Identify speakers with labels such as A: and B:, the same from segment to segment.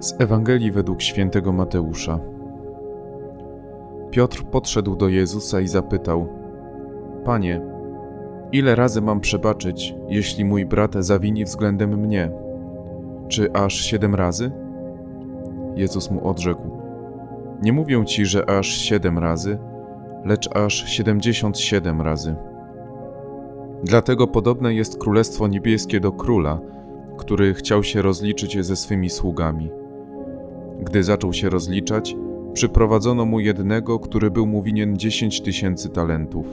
A: Z Ewangelii według świętego Mateusza. Piotr podszedł do Jezusa i zapytał: Panie, ile razy mam przebaczyć, jeśli mój brat zawini względem mnie? Czy aż siedem razy? Jezus mu odrzekł: Nie mówię ci, że aż siedem razy, lecz aż siedemdziesiąt siedem razy. Dlatego podobne jest królestwo niebieskie do króla, który chciał się rozliczyć ze swymi sługami. Gdy zaczął się rozliczać, przyprowadzono mu jednego, który był mu winien dziesięć tysięcy talentów.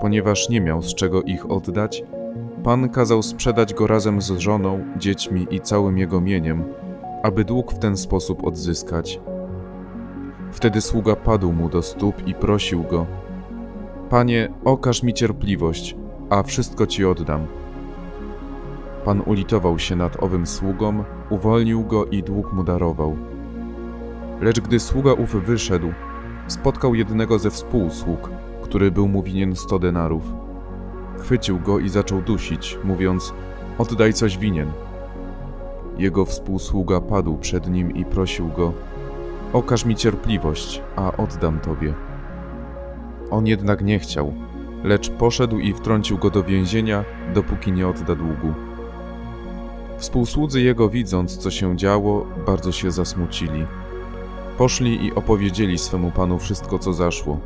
A: Ponieważ nie miał z czego ich oddać, Pan kazał sprzedać go razem z żoną, dziećmi i całym jego mieniem, aby dług w ten sposób odzyskać. Wtedy sługa padł mu do stóp i prosił go: Panie, okaż mi cierpliwość, a wszystko ci oddam. Pan ulitował się nad owym sługą, uwolnił go i dług mu darował. Lecz gdy sługa ów wyszedł, spotkał jednego ze współsług, który był mu winien sto denarów. Chwycił go i zaczął dusić, mówiąc: Oddaj coś winien. Jego współsługa padł przed nim i prosił go: Okaż mi cierpliwość, a oddam tobie. On jednak nie chciał, lecz poszedł i wtrącił go do więzienia, dopóki nie odda długu. Współsłudzy jego, widząc, co się działo, bardzo się zasmucili. Poszli i opowiedzieli swemu panu wszystko, co zaszło.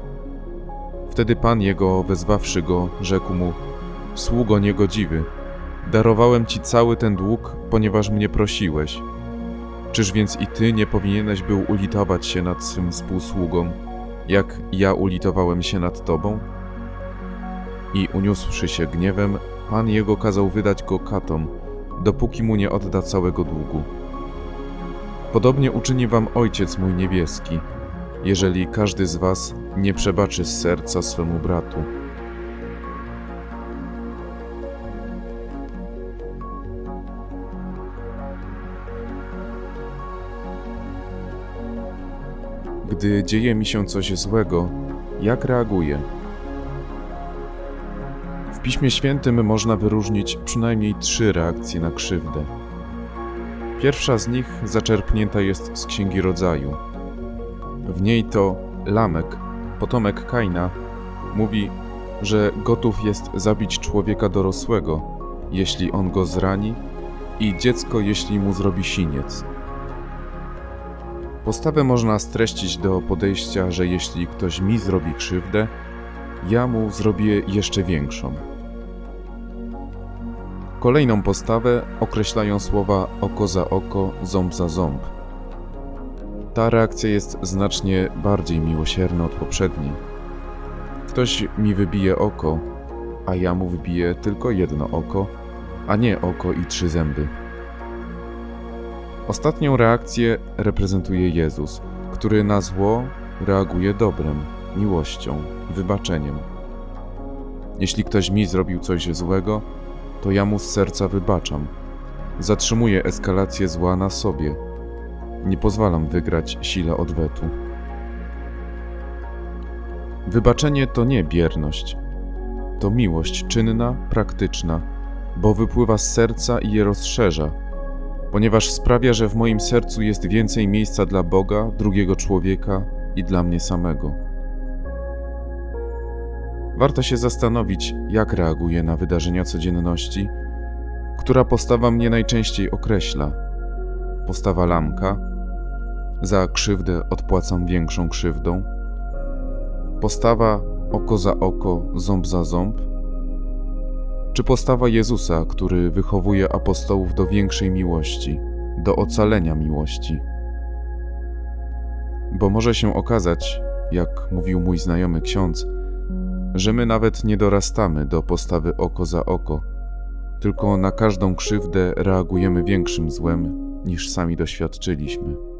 A: Wtedy pan jego, wezwawszy go, rzekł mu: Sługo niegodziwy, darowałem ci cały ten dług, ponieważ mnie prosiłeś. Czyż więc i ty nie powinieneś był ulitować się nad swym współsługą, jak ja ulitowałem się nad tobą? I uniósłszy się gniewem, pan jego kazał wydać go katom dopóki mu nie odda całego długu. Podobnie uczyni wam Ojciec mój niebieski, jeżeli każdy z was nie przebaczy z serca swemu bratu. Gdy dzieje mi się coś złego, jak reaguję? Piśmie Świętym można wyróżnić przynajmniej trzy reakcje na krzywdę. Pierwsza z nich zaczerpnięta jest z Księgi Rodzaju. W niej to Lamek, potomek Kaina, mówi, że gotów jest zabić człowieka dorosłego, jeśli on go zrani, i dziecko, jeśli mu zrobi siniec. Postawę można streścić do podejścia, że jeśli ktoś mi zrobi krzywdę, ja mu zrobię jeszcze większą. Kolejną postawę określają słowa oko za oko, ząb za ząb. Ta reakcja jest znacznie bardziej miłosierna od poprzedniej. Ktoś mi wybije oko, a ja mu wybiję tylko jedno oko, a nie oko i trzy zęby. Ostatnią reakcję reprezentuje Jezus, który na zło reaguje dobrem, miłością, wybaczeniem. Jeśli ktoś mi zrobił coś złego, to ja mu z serca wybaczam. Zatrzymuję eskalację zła na sobie. Nie pozwalam wygrać sile odwetu. Wybaczenie to nie bierność. To miłość czynna, praktyczna, bo wypływa z serca i je rozszerza, ponieważ sprawia, że w moim sercu jest więcej miejsca dla Boga, drugiego człowieka i dla mnie samego. Warto się zastanowić, jak reaguję na wydarzenia codzienności, która postawa mnie najczęściej określa. Postawa lamka, za krzywdę odpłacam większą krzywdą. Postawa oko za oko, ząb za ząb. Czy postawa Jezusa, który wychowuje apostołów do większej miłości, do ocalenia miłości? Bo może się okazać, jak mówił mój znajomy ksiądz, że my nawet nie dorastamy do postawy oko za oko, tylko na każdą krzywdę reagujemy większym złem niż sami doświadczyliśmy.